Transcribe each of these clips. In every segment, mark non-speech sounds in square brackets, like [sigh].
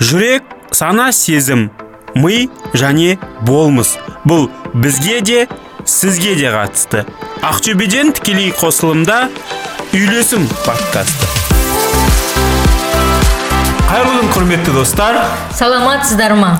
жүрек сана сезім ми және болмыс. Бұл бізге де сізге де қатысты. Ақтөбеден тікелей қосылымда үйлесім подкасты. Қайырлы күн құрметті достар. Саламатсыздар ма?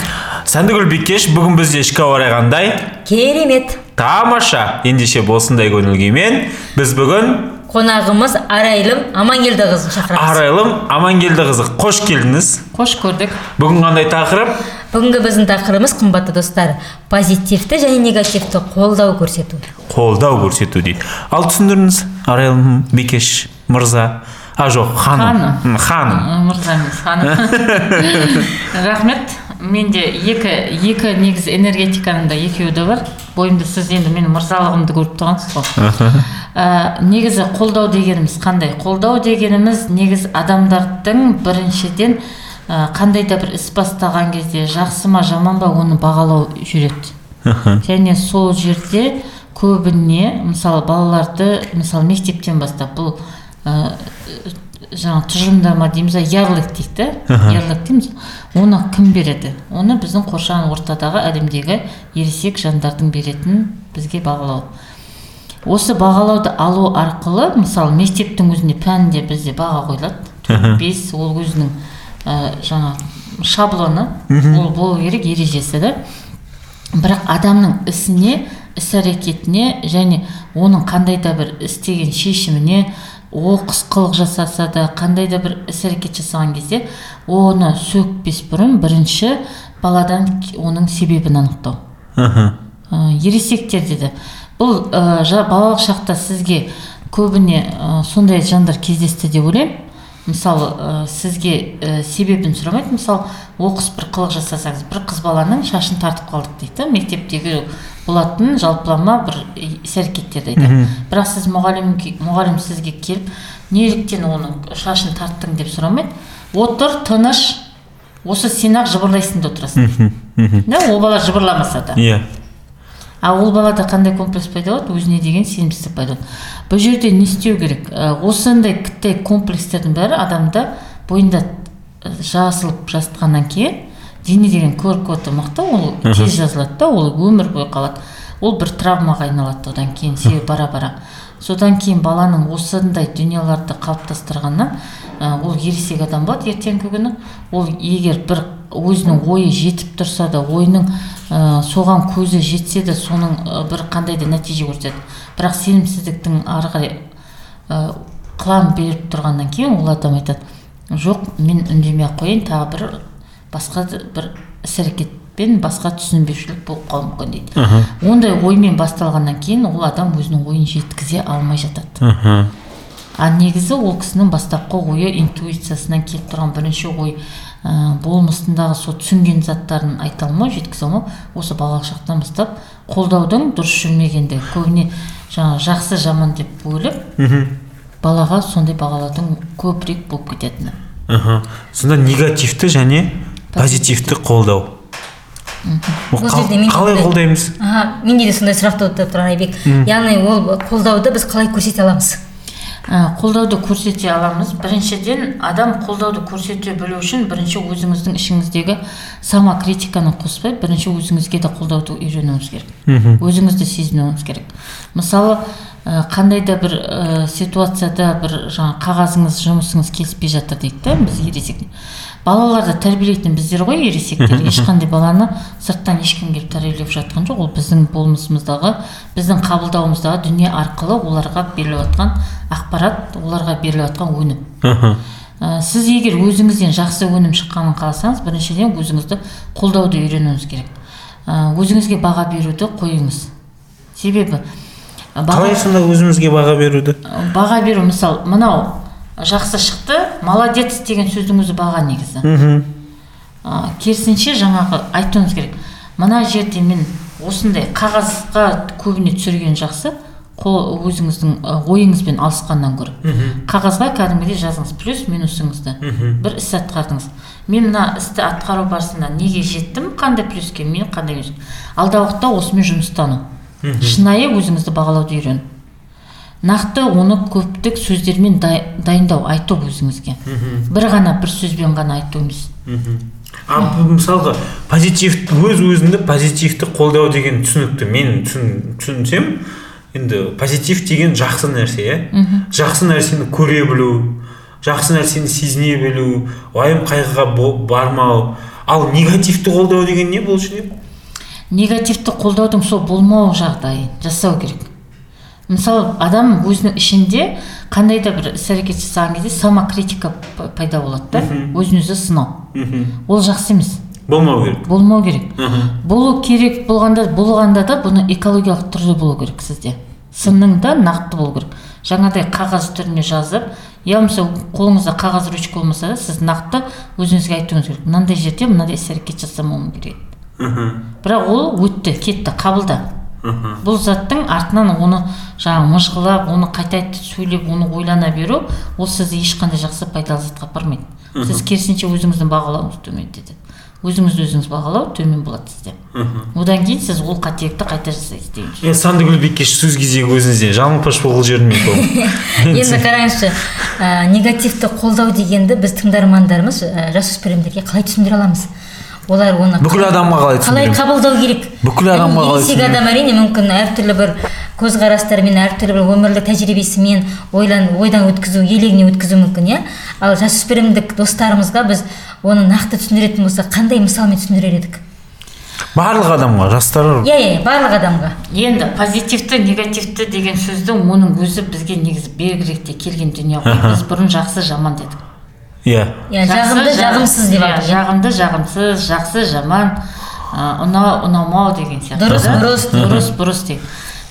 Сәндігүл бикеш бүгін бізде ішкі ауа райы қандай? Керемет. Тамаша ендеше осындай көңіл күймен. Біз бүгін қонағымыз арайлым амангелдіқызын шақырамыз арайлым амангелдіқызы қош келдіңіз қош көрдік бүгін қандай тақырып бүгінгі біздің тақырыбымыз қымбатты достар позитивті және негативті қолдау көрсету қолдау көрсету дейді ал түсіндіріңіз арайлым бикеш мырза а жоқ ханым ханым мырза емес ханым рахмет менде екі екі негізі энергетиканың да екеуі де бар бойымда сіз енді менің мырзалығымды көріп тұрғансыз ғой ә, негізі қолдау дегеніміз қандай? Қолдау дегеніміз негізі адамдардың біріншіден ә, қандай да бір іс бастаған кезде жақсы ма жаман ба оны бағалау жүреді. Және сол жерде көбіне мысалы балаларды мысалы мектептен бастап бұл ә, жаңағы тұжырымдама дейміз ба ярлык дейді. Да ярлык дейміз. Оны кім береді? Оны біздің қоршаған ортадағы әлемдегі ересек жандардың беретін бізге бағалау. Осы бағалауды алу арқылы мысалы мектептің өзіне пәнде бізде баға қойылады. Төрт бес ол өзінің ә, жаңа шаблоны. Ол болу керек ережесі да бірақ адамның ісіне іс әрекетіне және оның қандай да бір істеген шешіміне оқыс қылық жасаса да қандай да бір іс әрекет жасаған кезде оны сөкпес бұрын бірінші баладан оның себебін анықтау. Мхм. ә, ересектер деді. Бұл ә, балалық шақта сізге көбіне ә, сондай жандар кездесті деп ойлаймын. Мысалы ә, сізге ә, себебін сұрамайды. Мысалы оқыс бір қылық жасасаңыз бір қыз баланың шашын тартып қалдық дейді. Мектептегі болатын жалпылама бір іс әрекеттер дейді. Бірақ сіз мұғалім мұғалім сізге келіп неліктен оның шашын тарттың деп сұрамайды. Отыр тыныш осы сен ақ жыбырлайсың да отырасың да ол бала жыбырламаса да. Иә. А ол балада қандай комплекс пайда болады? Өзіне деген сенімсіздік пайда болады. Бұл жерде не істеу керек? Ә, осындай кіттай комплекстердің бәрі адамда бойында жазылып жатқаннан кейін дене деген QR коды мықты ол тез жазылады да ол өмір бойы қалады. Ол бір травмаға айналады одан кейін себебі бара бара содан кейін баланың осындай дүниелерді қалыптастырғаннан ә, ол ересек адам болады ертеңгі күні. Ол егер бір өзінің ойы жетіп тұрса да ойының ә, соған көзі жетсе де соның ә, бір қандай да нәтиже көрсетеді. Бірақ сенімсіздіктің ары қарай ә, қылаң беріп тұрғаннан кейін ол адам айтады жоқ мен үндемей ақ қояйын тағы бір басқа бір іс әрекетпен басқа түсінбеушілік болып қалуы мүмкін дейді. Ондай оймен басталғаннан кейін ол адам өзінің ойын жеткізе алмай жатады. А негізі ол кісінің бастапқы ойы интуициясынан келіп тұрған бірінші ой ә, болмысындағы сол түсінген заттарын айта алмау жеткізе алмау осы балалық шақтан бастап қолдаудың дұрыс жүрмегенде көбіне жаңағы жақсы жаман деп бөліп балаға сондай бағалаудың көбірек болып кететіні. Мхм. сонда негативті және позитивті қолдау. Қалай қолдаймыз? Аха менде де сондай сұрақ туып тұр айбек. Яғни ол қолдауды біз қалай көрсете аламыз? Қолдауды көрсете аламыз. Біріншіден адам қолдауды көрсете білу үшін бірінші өзіңіздің ішіңіздегі самокритиканы қоспай бірінші өзіңізге де қолдауды үйренуіңіз керек. Өзіңізді сезінуіңіз керек. Мысалы қандай да бір ә, ситуацияда бір жаңа қағазыңыз жұмысыңыз келіспей жатыр дейді да біз ересек. Балаларды тәрбиелейтін біздер ғой ересектер. [laughs] Ешқандай баланы сырттан ешкім келіп тәрбиелеп жатқан жоқ. Ол біздің болмысымыздағы біздің қабылдауымыздағы дүние арқылы оларға беріліп жатқан ақпарат оларға беріліп жатқан өнім ә, сіз егер өзіңізден жақсы өнім шыққанын қаласаңыз біріншіден өзіңізді қолдауды үйренуіңіз керек. Ә, өзіңізге баға беруді қойыңыз себебі ә, қалай сонда өзімізге баға беруді? Баға беру мысалы мынау жақсы шықты. Молодец деген сөздің өзі баға негізі. Мхм. Ә, керісінше жаңағы айтуыңыз керек. Мына жерде мен осындай қағазға көбіне түсірген жақсы. Қол өзіңіздің ойыңызбен алысқаннан гөрі. Қағазға кәдімгідей жазыңыз. Плюс минусыңызды. Бір іс атқардыңыз. Мен мына істі атқару барысында неге жеттім? Қандай плюске мен қандай минус алдағы уақытта осымен жұмыстану. Шынайы өзіңізді бағалауды үйрену нақты оны көптік сөздермен дай- дайындау айту өзіңізге. Бір ғана бір сөзбен ғана айту емес а мысалға позитив өз өзіңді позитивті қолдау деген түсінікті мен түсін, түсінсем енді позитив деген жақсы нәрсе иә? Жақсы нәрсені көре білу жақсы нәрсені сезіне білу уайым қайғыға бармау. Ал негативті қолдау деген не бұл негативті қолдаудың сол болмау жағдайын жасау керек. Мысалы адам өзінің ішінде қандай да бір іс әрекет жасаған кезде самокритика пайда болады да. Өзін өзі сынау. Ол жақсы емес. Болмау керек. Болмау керек. Болу керек болғанда болғанда да бұны экологиялық түрде болу керек сізде. Сынның да нақты болу керек. Жаңағыдай қағаз түріне жазып я болмаса қолыңызда қағаз ручка болмаса да сіз нақты өзіңізге айтуыңыз керек. Мынандай жерде мынандай іс әрекет жасамауым керек. Бірақ ол өтті кетті қабылда. Бұл заттың артынан оны жаңағы мыжғылап оны қайта сөйлеп оны ойлана беру ол сізді ешқандай жақсы пайдалы затқа апармайды. Сіз керісінше өзіңіздің бағалауыңыз төмендетеді өзіңізді өзіңіз бағалау төмен болады сізде. Одан кейін сіз ол қателікті қайта жасайсыз деген сөз е сандыгүл бикеш сөз кезегі өзіңізде. Жалаңпаш болғыл жермей енді қараңызшы ә, негативті қолдау дегенді біз тыңдармандарымыз ә, жасөспірімдерге қалай түсіндіре аламыз? Олар оны Бүкіл адамға қалай қалай қабылдау керек? Бүкіл адамға қалай ересек адам әрине мүмкін әртүрлі бір көзқарастарымен әртүрлі бір өмірлік тәжірибесімен ойлан ойдан өткізу елегіне өткізу мүмкін иә? Ал жасөспірімдік достарымызға біз оны нақты түсіндіретін болсақ қандай мысалмен түсіндірер едік? Барлық адамға жастар иә иә барлық адамға. Енді позитивті негативті деген сөздің оның өзі бізге негізі беріректе келген дүние ғой. [laughs] Біз бұрын жақсы жаман дедік. Иә. Иә жағымды жа- жағымсыз деп иә, жағымды жағымсыз жақсы жаман ұнау ұнамау деген сияқты Дұрыс, бұрыс. дұрыс бұрыс деген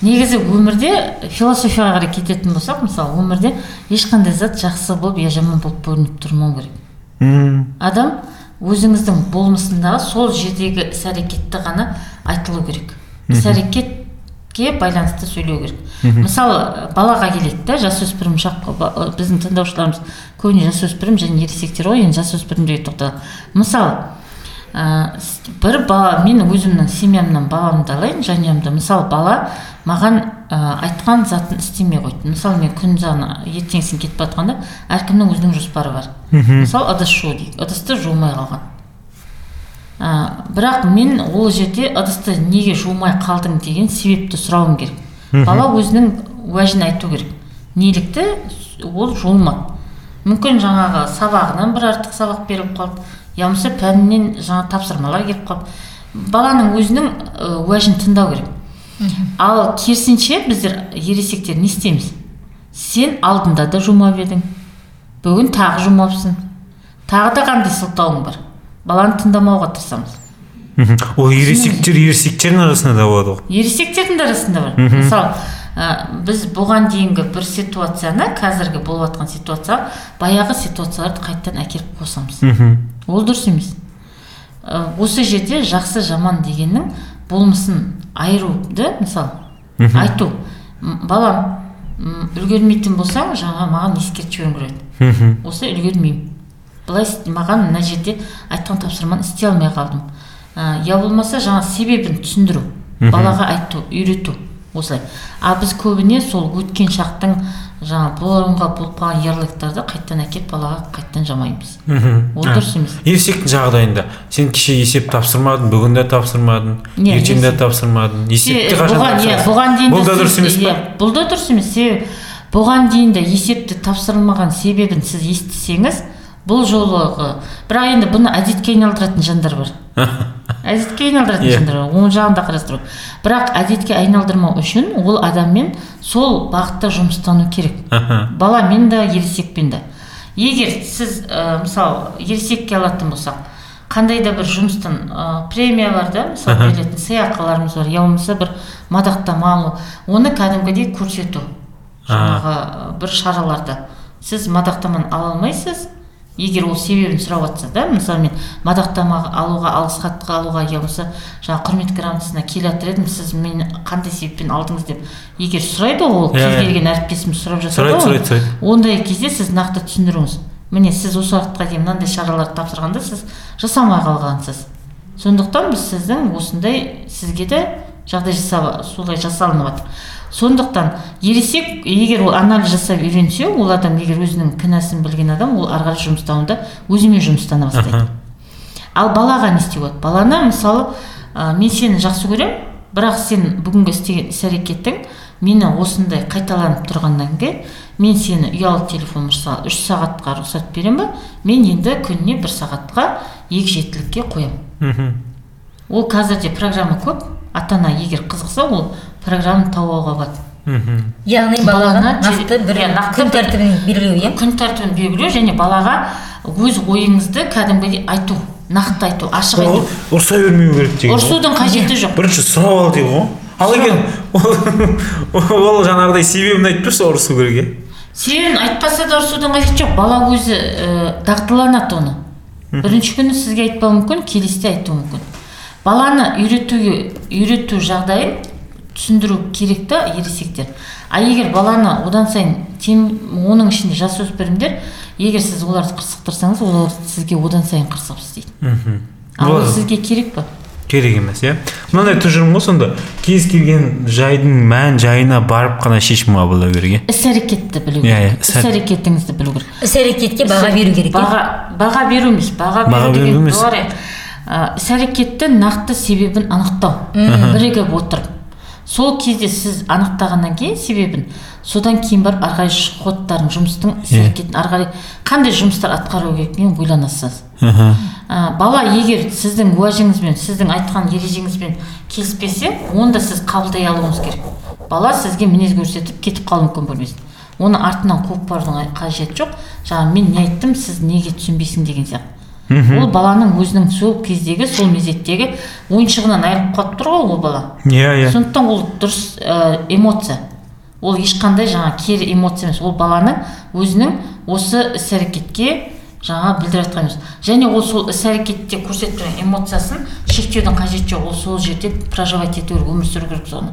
негізі өмірде философияға қарай кететін болсақ мысалы өмірде ешқандай зат жақсы болып я жаман болып көрініп тұрмау керек. М, адам өзіңіздің болмысындағы сол жердегі іс әрекетті ғана айтылу керек. Іс әрекетке байланысты сөйлеу керек. Мысалы балаға келейік та жасөспірім шақ ба- біздің тыңдаушыларымыз көбіне жасөспірім және ересектер ғой енді жасөспірімдерге тоқталайық мысалы ә, бір бала мен өзімнің семьямнан баламды алайын жанұямды мысалы бала маған ә, айтқан затын істемей қойды. Мысалы мен күндіз ана ертеңгісін кетіп бара жатқанда әркімнің өзінің жоспары бар. Мысалы ыдыс жуу дейік ыдысты жумай қалған. Ә, бірақ мен ол жерде ыдысты неге жумай қалдың деген себепті сұрауым керек. Бала өзінің уәжін айту керек. Нелікті ол жуылмады мүмкін жаңағы сабағынан бір артық сабақ беріп қалды. Я болмаса пәнінен жаңа тапсырмалар келіп қалды. Баланың өзінің уәжін тыңдау керек. Ал керісінше біздер ересектер не істейміз? Сен алдында да жумап едің. Бүгін тағы жумапсың. Тағы да қандай сылтауың бар? Баланы тыңдамауға тырысамыз. Мхм. ол ересектер ересектердің арасында да болады ғой. Ересектердің де арасында бар. Мысалы ә, біз бұған дейінгі бір ситуацияны қазіргі болып жатқан ситуацияға баяғы ситуацияларды қайтадан әкеліп қосамыз. Ол дұрыс емес. Ә, осы жерде жақсы жаман дегеннің болмысын айыруды мысалы айту. «М, балам үлгермейтін болсаң жаңа маған ескертіп жіберуің керек еді осы үлгермеймін. Былай маған мына жерде айтқан тапсырманы істей алмай қалдым. Ә, я болмаса жаңа себебін түсіндіру балаға айту үйрету осылай. А біз көбіне сол өткен шақтың жаңа бұрынғы болып қалған ярлыктарды қайтадан әкеліп балаға қайтадан жамаймыз. Ол дұрыс емес. ересектің жағдайында сен кеше есеп тапсырмадың бүгін де тапсырмадың ертең де тапсырмадың. Есепті Се- қашан бұған, иә, дейін бұл да дұрыс емес иә, бұл да дұрыс емес. Себебі бұған дейін де есепті тапсырылмаған себебін сіз естісеңіз бұл жолғы бірақ енді бұны әдетке айналдыратын жандар бар. [laughs] Әдетке айналдыратын Иә. жандар бар оң жағын да қарастыру. Бірақ әдетке айналдырмау үшін ол адаммен сол бағытта жұмыстану керек. [laughs] Баламен да ересекпен де. Егер сіз ә, мысалы ересекке алатын болсақ қандай да бір жұмыстан ә, премия бар да мысалы [laughs] берілетін сыйақыларымыз бар я болмаса бір мадақтама алу оны кәдімгідей көрсету жаңағы бір шараларды. Сіз мадақтаманы ала алмайсыз егер ол себебін сұрап жатса да мысалы мен мадақтама алуға алғыс хат алуға я болмаса жаңағы құрмет грамотасына келе жатыр едім сіз мені қандай себеппен алдыңыз деп егер сұрайды ғой ол Иә, кез иә. келген әріптесіміз сұрап жатады Сұрайды, сұрайды, сұрайды. ондай кезде сіз нақты түсіндіруіңіз міне сіз осы уақытқа дейін мынандай шараларды тапсырғанда сіз жасамай қалғансыз сондықтан біз сіздің осындай сізге де жағдай жасап солай жасалынып жатыр сондықтан ересек егер ол анализ жасап үйренсе ол адам егер өзінің кінәсін білген адам ол ары қарай жұмыстануда өзімен жұмыстана бастайды. Ал балаға не істеуге болады баланы мысалы ә, мен сені жақсы көремін бірақ сен бүгінгі істеген іс әрекетің мені осындай қайталанып тұрғаннан кейін мен сені ұялы телефон мысалы үш сағатқа рұқсат беремін ба мен енді күніне бір сағатқа егжеттілікке қоямын. Мхм. Ол қазірде программа көп. Ата ана егер қызықса ол программаны тауып алуға болады. Мхм. Яғни балаға нақты бір иә, нақты күн тәртібін белгілеу иә? күн тәртібін белгілеу және балаға өз ойыңызды кәдімгідей айту нақты айту ашық ол айту. ұрса бермеу керек деген ұрсудың қажеті жоқ. Бірінші сұрап ал дейді ғой ал егер ол ол жаңағыдай себебін айтып тұрса ұрысу керек иә? Себебін айтпаса да ұрсудың қажеті жоқ. Бала өзі ә, дағдыланады оны. Бірінші күні сізге айтпауы мүмкін келесіде айтуы мүмкін. Баланы үйретуге үйрету жағдайын түсіндіру керек та ересектер. А егер баланы одан сайын тем, оның ішінде жасөспірімдер егер сіз оларды қырсықтырсаңыз олар сізге одан сайын қырсығып істейді. Мхм. Ал ол сізге керек па? Керек емес иә. Мынандай тұжырым ғой сонда. Кез келген жайдың мән жайына барып қана шешім қабылдау керек иә? Іс әрекетті білу Иә, иә, керек іс іс әрекетіңізді білу керек. Іс әрекетке баға беру керек иә? баға баға беру емес баға беру деген емес. доғар іс әрекетті нақты себебін анықтау. Бірігіп отырып сол кезде сіз анықтағаннан кейін себебін содан кейін барып ары қарай ходтарын жұмыстың іс әрекетін ары қарай қандай жұмыстар атқару керектігін ойланасыз. Мхм. Ә, бала егер сіздің уәжіңізбен сіздің айтқан ережеңізбен келіспесе онда сіз қабылдай алуыңыз керек. Бала сізге мінез көрсетіп кетіп қалуы мүмкін бөлмесін оны артынан қуып барудың қажеті жоқ. Жаңағы мен не айттым сіз неге түсінбейсің деген сияқты. Ол баланың өзінің сол кездегі сол мезеттегі ойыншығынан айырылып қалып тұр ғой ол бала. Иә иә. Сондықтан ол дұрыс ә, эмоция. Ол ешқандай жаңа кері эмоция емес. Ол баланың өзінің осы іс әрекетке жаңа білдіріп жатқан емес. Және ол сол іс әрекетте көрсетіп тұрған эмоциясын шектеудің қажеті жоқ. Ол сол жерде проживать ету керек өмір сүру керек соны.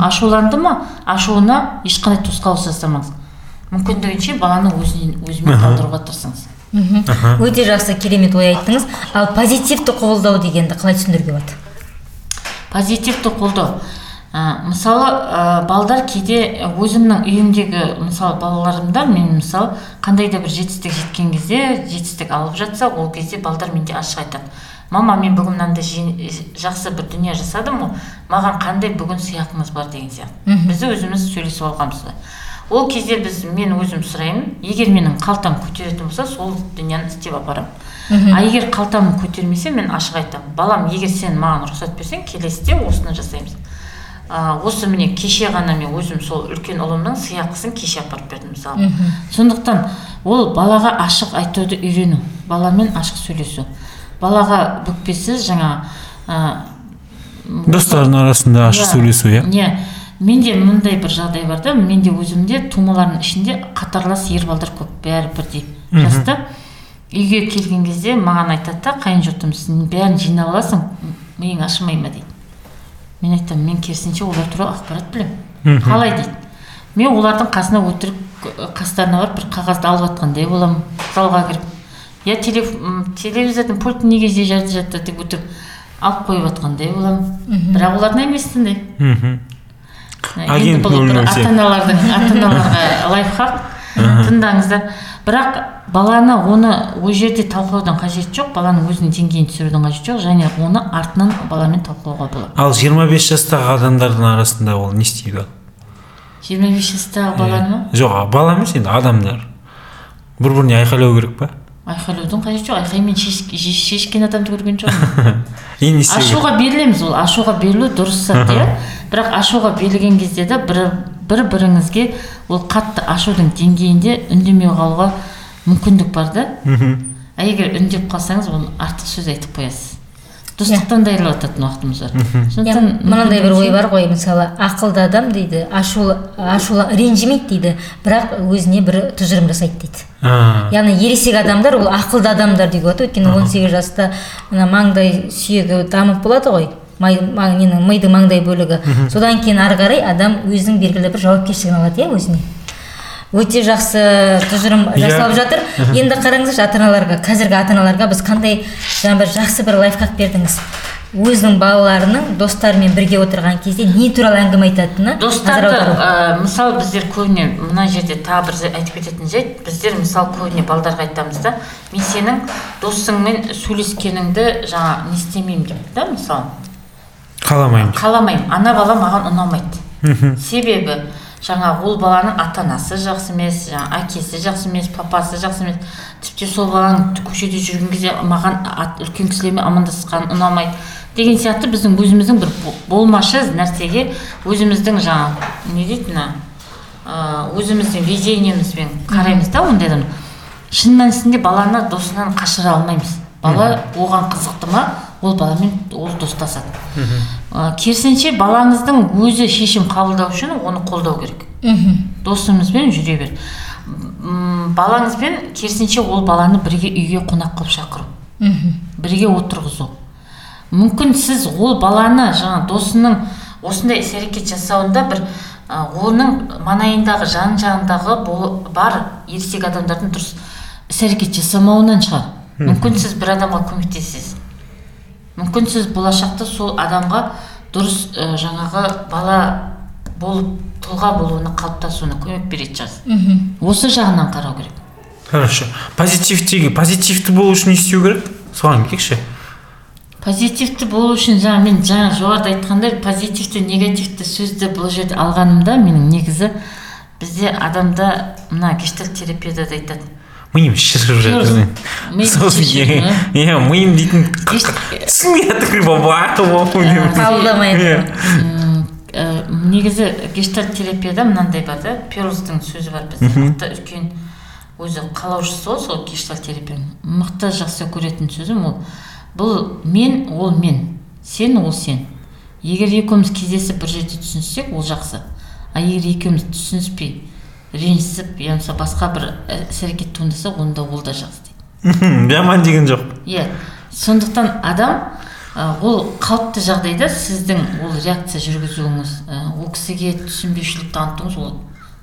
Ашуланды ма? Ашуына ешқандай тосқауыл жасамаңыз. Мүмкіндігінше баланы өзінен өзімен қалдыруға тырысыңыз. Мхм. Өте жақсы керемет ой айттыңыз. Ал позитивті қабылдау дегенді қалай түсіндіруге болады? Позитивті қолдау. Ә, мысалы ә, балдар кейде өзімнің үйімдегі мысалы балаларымда мен мысалы қандай да бір жетістік жеткен кезде жетістік алып жатса ол кезде балдар менде ашық айтады. Мама мен бүгін мынандай жақсы бір дүние жасадым ғой маған қандай бүгін сыйақыңыз бар? деген сияқты. Біз өзіміз сөйлесіп алғанбыз ол кезде біз мен өзім сұраймын. егер менің қалтам көтеретін болса сол дүниені істеп апарамын а егер қалтам көтермесе мен ашық айтамын. Балам егер сен маған рұқсат берсең келесіде осыны жасаймыз. А, осы міне кеше ғана мен өзім сол үлкен ұлымның сыйақысын кеше апарып бердім мысалы. Сондықтан ол балаға ашық айтуды үйрену баламен ашық сөйлесу. Балаға бүкпесіз жаңа ә, достардың арасында ашық Иә, сөйлесу иә? иә. Менде мындай бір жағдай бар да менде өзімде тумалардың ішінде қатарлас ер балдар көп бәрі бірдей. Жаста үйге келген кезде маған айтады да қайын жұртым сен бәрін жинап аласың миың ашымай ма? дейді. Мен айтамын мен керісінше олар туралы ақпарат білемін қалай? дейді. Мен олардың қасына өтірік қастарына барып бір қағазды алып жатқандай боламын залға кіріп я телевизордың пультін неге жатыр деп өтірік алып қойып жатқандай боламын? Бірақ олардың әңгімесі тыңдаймын ата аналардың ата аналарға [laughs] лайфхак тыңдаңыздар. Бірақ баланы оны ол жерде талқылаудың қажеті жоқ баланың өзінің деңгейін түсірудің қажеті жоқ және оны артынан баламен талқылауға болады. Ал 25 жастағы адамдардың арасында ол не істейді жиырма бес жастағы баланы ма? жоқ бала емес енді адамдар. Бір біріне айқайлау керек па айқайлаудың қажеті жоқ. Айқаймен шеш- шеш- шешкен адамды көрген жоқпын. [laughs] Керек? ашуға берілеміз ол. Ашуға берілу дұрыс зат иә? [laughs] Бірақ ашуға берілген кезде де бір бір біріңізге ол қатты ашудың деңгейінде үндемей қалуға мүмкіндік бар да? А егер үндеп қалсаңыз ол артық сөз айтып қоясыз. Достықтан да айырылывататын уақытымыз бар. Сондықтан мынандай бір ой бар ғой мысалы ақылды адам дейді ашулы ашулы ренжімейді дейді бірақ өзіне бір тұжырым жасайды дейді. Яғни ересек адамдар ол ақылды адамдар деуге болады өйткені 18 жаста мына маңдай сүйегі дамып болады ғой май, ма- ненің мидың маңдай бөлігі. Содан кейін ары қарай адам өзінің белгілі бір жауапкершілігін алады иә өзіне. Өте жақсы тұжырым Иә. жасалып жатыр. Енді қараңыздаршы ата аналарға қазіргі ата аналарға біз қандай жаңа бір жақсы бір лайфхак бердіңіз? Өзінің балаларының достарымен бірге отырған кезде не туралы әңгіме айтатыны достарды ә, мысалы біздер көбіне мына жерде тағы бір айтып кететін жайт біздер мысалы көбіне балдарға айтамыз да мен сенің досыңмен сөйлескеніңді жаңа не істемеймін деп да мысалы? Қаламаймын. Қаламаймын. Ана бала маған ұнамайды. Себебі жаңа ол баланың ата анасы жақсы емес жаңа әкесі жақсы емес папасы жақсы емес. Тіпті сол баланың көшеде жүрген кезде маған ат- үлкен кісілермен амандасқан ұнамайды деген сияқты біздің өзіміздің бір бо- болмашы нәрсеге өзіміздің жаңа не дейді мына өзіміздің видениемізбен қараймыз да ондай шын мәнісінде баланы досынан қашыра алмаймыз. Бала оған қызықты ма? Ол баламен ол достасады. Ә, керісінше балаңыздың өзі шешім қабылдау үшін оны қолдау керек. Мхм. Досыңызбен жүре бер. М, балаңызбен керісінше ол баланы бірге үйге қонақ қылып шақыру. Мхм. Бірге отырғызу. Мүмкін сіз ол баланы жаңа досының осындай іс әрекет жасауында бір ә, оның маңайындағы жан жағындағы бар ересек адамдардың дұрыс іс әрекет жасамауынан шығар. Мүмкін сіз бір адамға көмектесесіз мүмкін сіз болашақта сол адамға дұрыс ә, жаңағы бала болып тұлға болуына қалыптасуына көмек беретін шығарсыз мхм. осы жағынан қарау керек. Хорошо. Позитивтегі позитивті болу үшін не істеу керек? Соған келейікші. Позитивті болу үшін жаңа мен жаңа жоғарыда айтқандай позитивті негативті сөзді бұл жерде алғанымда менің негізі бізде адамда мына гештальт терапияда да айтады миым Ми сосын иә миым дейтін Геш- түсінбей ә, негізі гештальт терапияда мынандай бар да перлстың сөзі бар бізде. Мықты үлкен өзі қалаушысы ғой сол гештальт терапияның мықты жақсы көретін сөзім ол. Бұл мен ол мен. Сен ол сен. Егер екеуміз кездесіп бір жерде түсінсек ол жақсы. А егер екеуміз түсініспей ренжісіп я болмаса басқа бір іс әрекет туындаса онда ол да жақсы дейді. Жаман деген жоқ иә сондықтан адам ә, ол қалыпты жағдайда сіздің ол реакция жүргізуіңіз ә, ол кісіге түсінбеушілік танытуыңыз ол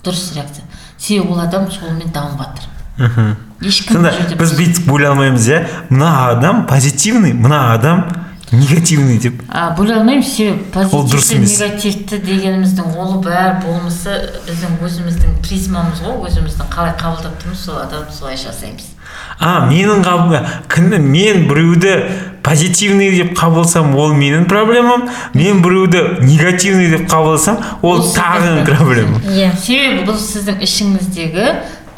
дұрыс реакция. Себебі ол адам солмен дамып жатыр. Ешкім сонда бұл жерде біз бүйтіп бөле алмаймыз иә? Мына адам позитивный мына адам негативный деп. А, бөле алмаймыз себебі Ол дұрыс позитивті емес. негативті дегеніміздің ол бәрі болмысы біздің өзіміздің призмамыз ғой өзіміздің қалай қабылдап тұрмыз сол адамды солай жасаймыз. А менің кімді мен біреуді позитивный деп қабылдасам ол менің проблемам. Мен біреуді негативный деп қабылдасам ол тағы проблема иә себебі бұл сіздің ішіңіздегі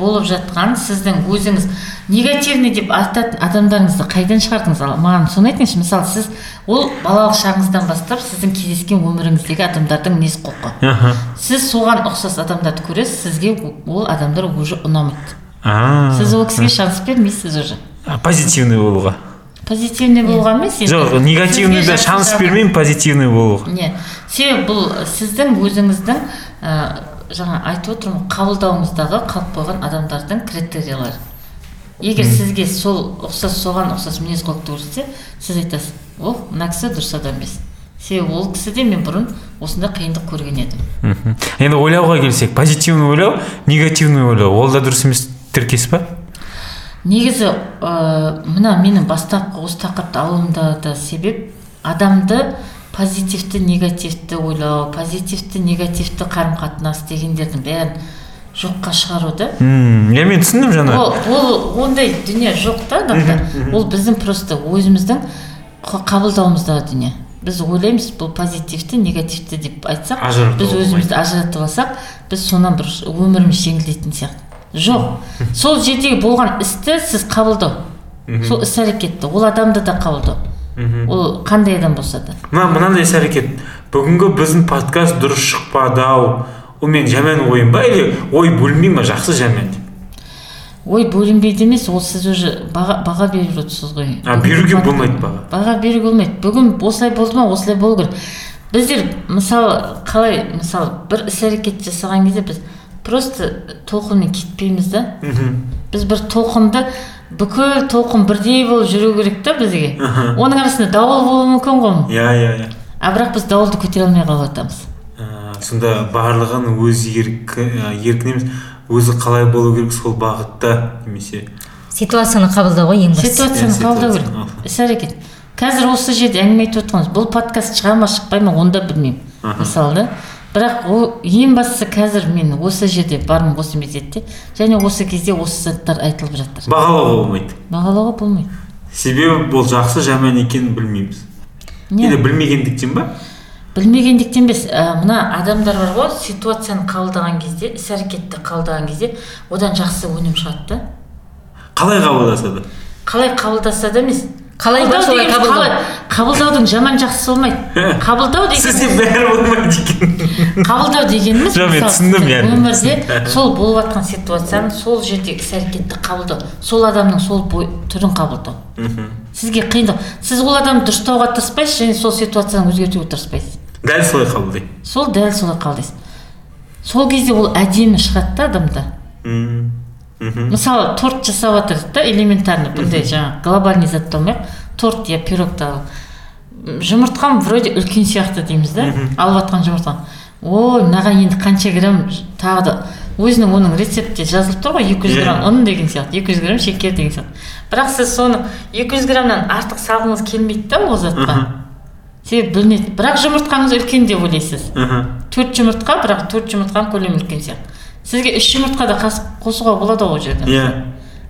болып жатқан сіздің өзіңіз негативный деп айтатын адамдарыңызды қайдан шығардыңыз? Ал маған соны айтыңызшы. Мысалы сіз ол балалық шағыңыздан бастап сіздің кездескен өміріңіздегі адамдардың мінез құлқы. Сіз соған ұқсас адамдарды көресіз сізге ол адамдар уже ұнамайды. Сіз ол кісіге шанс бермейсіз уже. Позитивный болуға. Позитивный болған емес енді. жоқ жақсы шанс бермеймін позитивный болуға. Не себебі бұл сіздің өзіңіздің жаңа айтып отырмын ғой, қабылдауыңыздағы қалып қойған адамдардың критериялары. Егер сізге сол ұқсас соған ұқсас мінез құлықты көрсетсе сіз айтасыз о мына кісі дұрыс адам емес себебі ол кісіде мен бұрын осындай қиындық көрген едім. Мхм. енді ойлауға келсек позитивный ойлау негативный ойлау ол да дұрыс емес тіркес па негізі ә, мына менің бастапқы осы тақырыпты алуымда да себеп адамды позитивті негативті ойлау позитивті негативті қарым қатынас дегендердің бәрін жоққа шығару да. Мм иә мен түсіндім жаңа. Ол ол ондай дүние жоқ та адамда ол біздің просто өзіміздің қабылдауымыздағы дүние. Біз ойлаймыз бұл позитивті негативті деп айтсақ біз өзімізді ажыратып алсақ біз сонан бір өміріміз жеңілдейтін сияқты. Жоқ. Сол жердегі болған істі сіз қабылдау. Сол іс әрекетті ол адамды да қабылдау. Ол қандай адам болса да мына мынандай іс әрекет бүгінгі біздің подкаст дұрыс шықпады ау. Ол менің жаман ойым ба или ой бөлінбей ма? Жақсы жаман деп. Ой бөлінбейді емес ол сіз уже баға, баға беріп отырсыз ғой. А беруге болмайды баға. Баға беруге болмайды. Бүгін осылай болды ма? Осылай болу керек. Біздер мысалы қалай мысалы бір іс әрекет жасаған кезде біз просто толқынмен кетпейміз да. Біз бір толқынды бүкіл толқын бірдей болып жүру керек та бізге. Оның арасында дауыл болуы мүмкін ғой иә иә иә. А бірақ біз дауылды көтере алмай қалып жатамыз А, сонда барлығын өз еркі еркін емес өзі қалай болу керек сол бағытта немесе ситуацияны қабылдау ғой ең бастысы. Ситуацияны қабылдау керек. Іс әрекет. Қазір осы жерде әңгіме айтып отырмыз. Бұл подкаст шыға ма шықпай ма оны да білмеймін мысалы да. Бірақ ол ең бастысы қазір мен осы жерде бармын осы мезетте. Және осы кезде осы заттар айтылып жатыр. Бағалауға болмайды. Бағалауға болмайды. Себебі бұл жақсы жаман екенін білмейміз. Или білмегендіктен ба? Білмегендіктен емес. Ә, мына адамдар бар ғой ситуацияны қабылдаған кезде іс әрекетті қабылдаған кезде одан жақсы өнім шығады да. Қалай қабылдасады қалай қабылдаса да емес. Қалай да солай қабылдау. қабылдаудың жаман жақсысы болмайды. Қабылдау сізде деген бәрі болмайды екен. Қабылдау дегеніміз Жоқ, мен түсіндім, яғни. өмірде [laughs] сол болып жатқан ситуацияны сол жердегі іс әрекетті қабылдау. Сол адамның сол бой, түрін қабылдау. Сізге қиындық сіз ол адамды дұрыстауға тырыспайсыз және сол ситуацияны өзгертуге тырыспайсыз. Дәл солай қабылдайды сол дәл солай қабылдайсыз. Сол кезде ол әдемі шығады да адамда. Мхм. мысалы торт жасап жатырсыз да элементарно бұндай жаңағы глобальный затты алмайық торт я пирогты ал жұмыртқам вроде үлкен сияқты дейміз да алып жатқан жұмыртқам ой мынаған енді қанша грамм тағы да. Өзінің оның рецептте жазылып тұр ғой екі жүз Иә. грамм ұн деген сияқты екі жүз грамм шекер деген сияқты. Бірақ сіз соны екі жүз граммнан артық салғыңыз келмейді да ол затқа. Себебі білінеді. Бірақ жұмыртқаңыз үлкен деп ойлайсыз. Мхм. төрт жұмыртқа бірақ төрт жұмыртқаның көлемі үлкен сияқты. Сізге үш жұмыртқа да қосуға болады ғой ол жерде иә.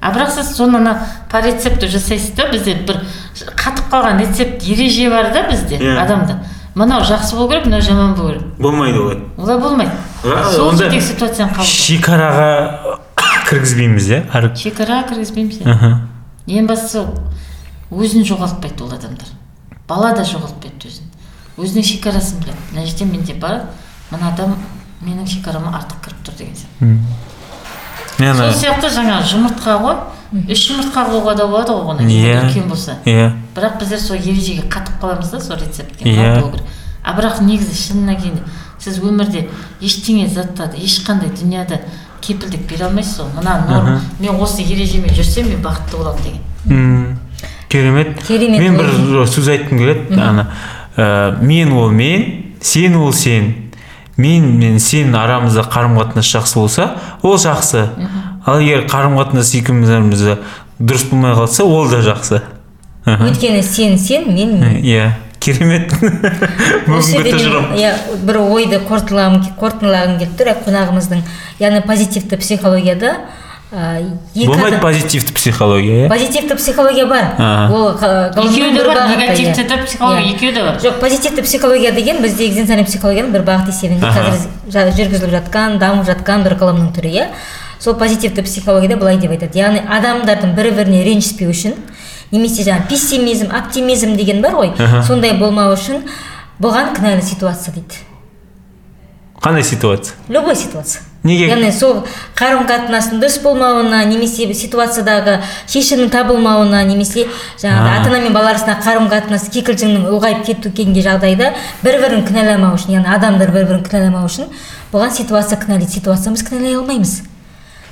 А бірақ сіз соны ана по рецепту жасайсыз да бізде бір қатып қалған рецепт ереже бар да бізде Иә. адамда. Мынау жақсы болу керек мынау жаман болу керек. Болмайды олай. Олай болмайды. Сол жердегі ситуацияны қабылдау шекараға [coughs] кіргізбейміз иә әр шекара кіргізбейміз иә. Ең бастысы өзін жоғалтпайды ол адамдар. Бала да жоғалтпайды өзін. Өзінің шекарасын біледі. Мына жерде менде бар. Мына адам менің шекарама артық кіріп тұр деген сияқты. Мен сол сияқты жаңа жұмыртқа ғой. Үш жұмыртқа қылуға да болады ғой оны Иә. үлкен болса. Иә. Бірақ біздер сол ережеге қатып қаламыз да сол рецептке Иә. мынау болу керек. а бірақ негізі шынына келгенде сіз өмірде ештеңе заттарды ешқандай дүнияда кепілдік бере алмайсыз ғой. Мына норм. Мен осы ережемен жүрсем мен бақытты боламын деген. М, керемет. Керемет мен бір сөз айтқым келеді ана ә, мен ол мен сен ол сен. Мен мен сен арамызда қарым қатынас жақсы болса ол жақсы. Ал егер қарым қатынас екеумізде дұрыс болмай қалса ол да жақсы. Өйткені сен сен мен мен. Иә. Керемет. [laughs] Бүгінгі тұжырым иә бір ойды қорытындылағым келіп тұр. Қонағымыздың яғни позитивті психологияда болмайды адам- позитивті психология иә позитивті психология бар. Ол екеуі де бар негативті де психология екеуі де бар. Жоқ позитивті психология деген бізде экзистенциальный психологияның бір бағыт есебінде қазір жүргізіліп жатқан дамып жатқан бір ғылымның түрі иә. Сол позитивті психологияда былай деп айтады. Яғни адамдардың бір біріне ренжіспеу үшін немесе жаңағы пессимизм оптимизм деген бар ғой сондай болмау үшін бұған кінәлі ситуация дейді. Қандай ситуация? Любой ситуация. Неге? яғни сол қарым қатынастың дұрыс болмауына немесе ситуациядағы шешімнің табылмауына немесе жаңағы А. ата ана мен бала арасындағы қарым қатынас кикілжіңнің ұлғайып кету келген жағдайда бір бірін кінәламау үшін яғни адамдар бір бірін кінәламау үшін бұған ситуация кінәлайды ситуация біз кінәлай алмаймыз.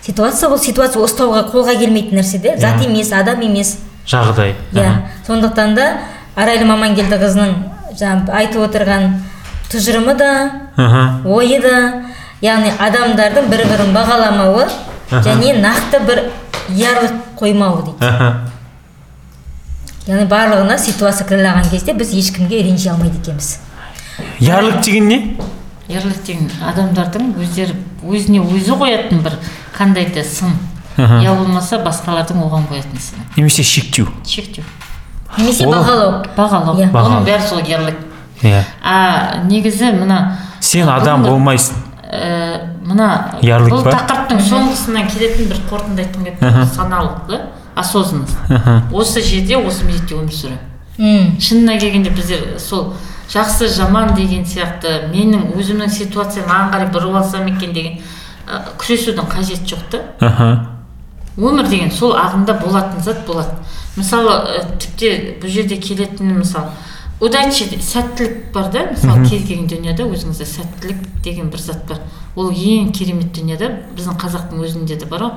Ситуация бұл ситуация ұстауға қолға келмейтін нәрсе де зат емес адам емес. Жағдай. Иә. Сондықтан да арайлы мамангелдіқызының жаңағы айтып отырған тұжырымы да ойы да яғни адамдардың бір бірін бағаламауы және нақты бір ярлық қоймауы дейді. Яғни барлығына ситуация кінәлаған кезде біз ешкімге ренжи алмайды екенбіз. Ярлық деген не? Ерлік деген адамдардың өздері өзіне өзі қоятын бір қандай да сын. Я болмаса басқалардың оған қоятын сыны. Немесе шектеу. Шектеу. Немесе бағалау. Бағалау. Иә. Оның бәрі сол ерлік иә. А негізі мына сен адам болмайсың. Ә, мына Ярлык бұл тақырыптың соңғысынан келетін бір қорытынды айтқым келіп тұр. Саналы да осознанность осы жерде осы мезетте өмір сүру М, шынына келгенде біздер сол жақсы жаман деген сияқты менің өзімнің ситуациям маған қарай бұрып алсам екен деген ә, күресудің қажеті жоқ та. Өмір деген сол ағымда болатын зат болады. Мысалы ә, тіпті бұл жерде келетін мысалы удача де- сәттілік бар да мысалы кез келген дүниеде өзіңізде сәттілік деген бір зат бар. Ол ең керемет дүниеде біздің қазақтың өзінде де бар ғой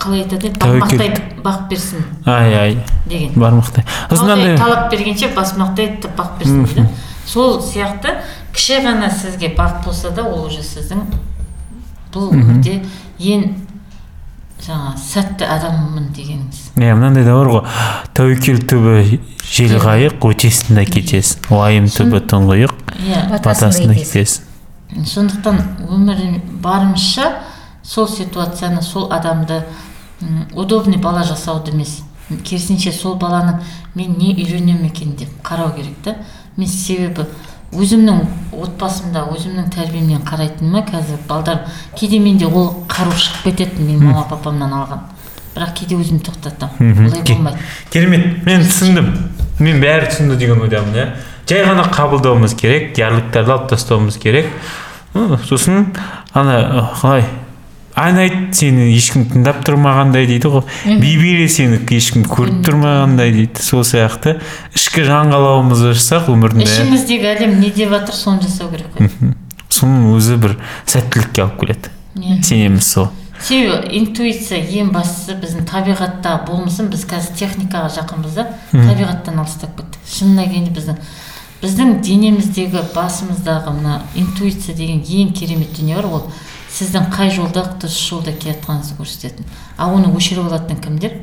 қалай айтады? Бақмақтай бақ берсін ай ай. деген. Бармақтай. Талап бергенше басмақтай бақ берсін дейді. Сол сияқты кіші ғана сізге бақ болса да ол уже сіздің бұл өмірде ең жаңа сәтті адаммын дегеніңіз иә мынандай да бар ғой. Тәуекел түбі жел қайық өтесің да кетесің уайым түбі тұңғиық иә. батасың да кетесің. сондықтан өмір барымызша сол ситуацияны сол адамды удобный бала жасауды емес керісінше сол баланың мен не үйренемін екен деп қарау керек та. Мен себебі өзімнің отбасымда өзімнің тәрбиемнен қарайтыныма қазір? Балдар кейде менде ол қару шығып кетеді менің мама папамнан алған. Бірақ кейде өзім тоқтатамын олай болмайды. керемет. Мен түсіндім. Мен бәрі түсінді деген ойдамын иә. Жай ғана қабылдауымыз керек ярлықтарды алып тастауымыз керек. Сосын ана қалай? Айнайт сені ешкім тыңдап тұрмағандай дейді ғой. Бейбере сені ешкім көріп тұрмағандай дейді сол сияқты. Ішкі жан қалауымызды ашсақ өмірдің ішіміздегі әлем не деп жатыр соны жасау керек қой. Соның өзі бір сәттілікке алып келеді. Иә. Сенеміз сол. Себебі интуиция ең бастысы біздің табиғатта болмысын біз қазір техникаға жақынбыз да табиғаттан алыстап кеттік. Шынына келгенде біздің біздің денеміздегі басымыздағы мына интуиция деген ең керемет дүние бар ол сіздің қай жолда дұрыс жолда келе жатқаныңызды көрсететін. Ал оны өшіріп алатын кімдер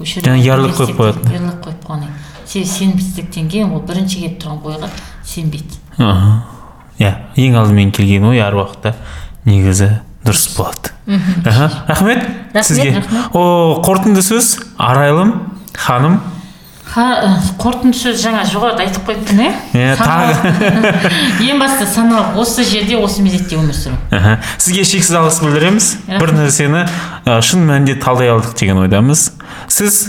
жаңа ярлық қойып қоятын. ярлық қойып кейін себебі сенімсіздіктен кейін ол бірінші келіп тұрған ойға сенбейді. Иә ең алдымен келген ой әр уақытта негізі дұрыс болады. Аха, рахмет сізге. о қорытынды сөз арайлым ханым. Ха, ә, қорытынды сөз жаңа жоғарыда айтып қойыппын иә Иә, ең бастысы саналы. Осы жерде осы мезетте өмір сүру. Аха. сізге шексіз алғыс білдіреміз. Бір нәрсені шын мәнінде талдай алдық деген ойдамыз. Сіз?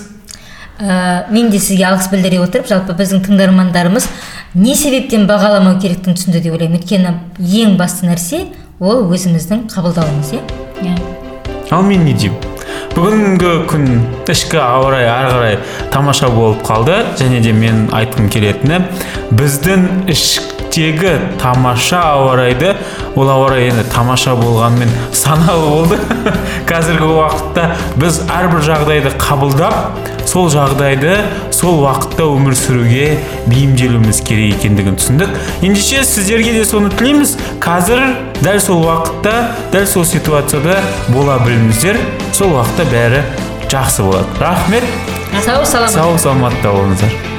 Ә, мен де сізге алғыс білдіре отырып жалпы біздің тыңдармандарымыз не себептен бағаламау керектігін түсінді деп ойлаймын. Өйткені ең басты нәрсе ол өзіміздің қабылдауымыз иә? Иә. Ал мен не деймін? Бүгінгі күн ішкі ауа райы ары қарай тамаша болып қалды. Және де мен айтқым келетіні біздің іштегі тамаша ауа райды ол ауа райы енді тамаша болғанымен саналы болды. [laughs] Қазіргі уақытта біз әрбір жағдайды қабылдап сол жағдайды сол уақытта өмір сүруге бейімделуіміз керек екендігін түсіндік. Ендеше сіздерге де соны тілейміз. Қазір дәл сол уақытта дәл сол ситуацияда бола біліңіздер. Сол уақытта бәрі жақсы болады. Рахмет. Сау саламат. Сау саламатта болыңыздар.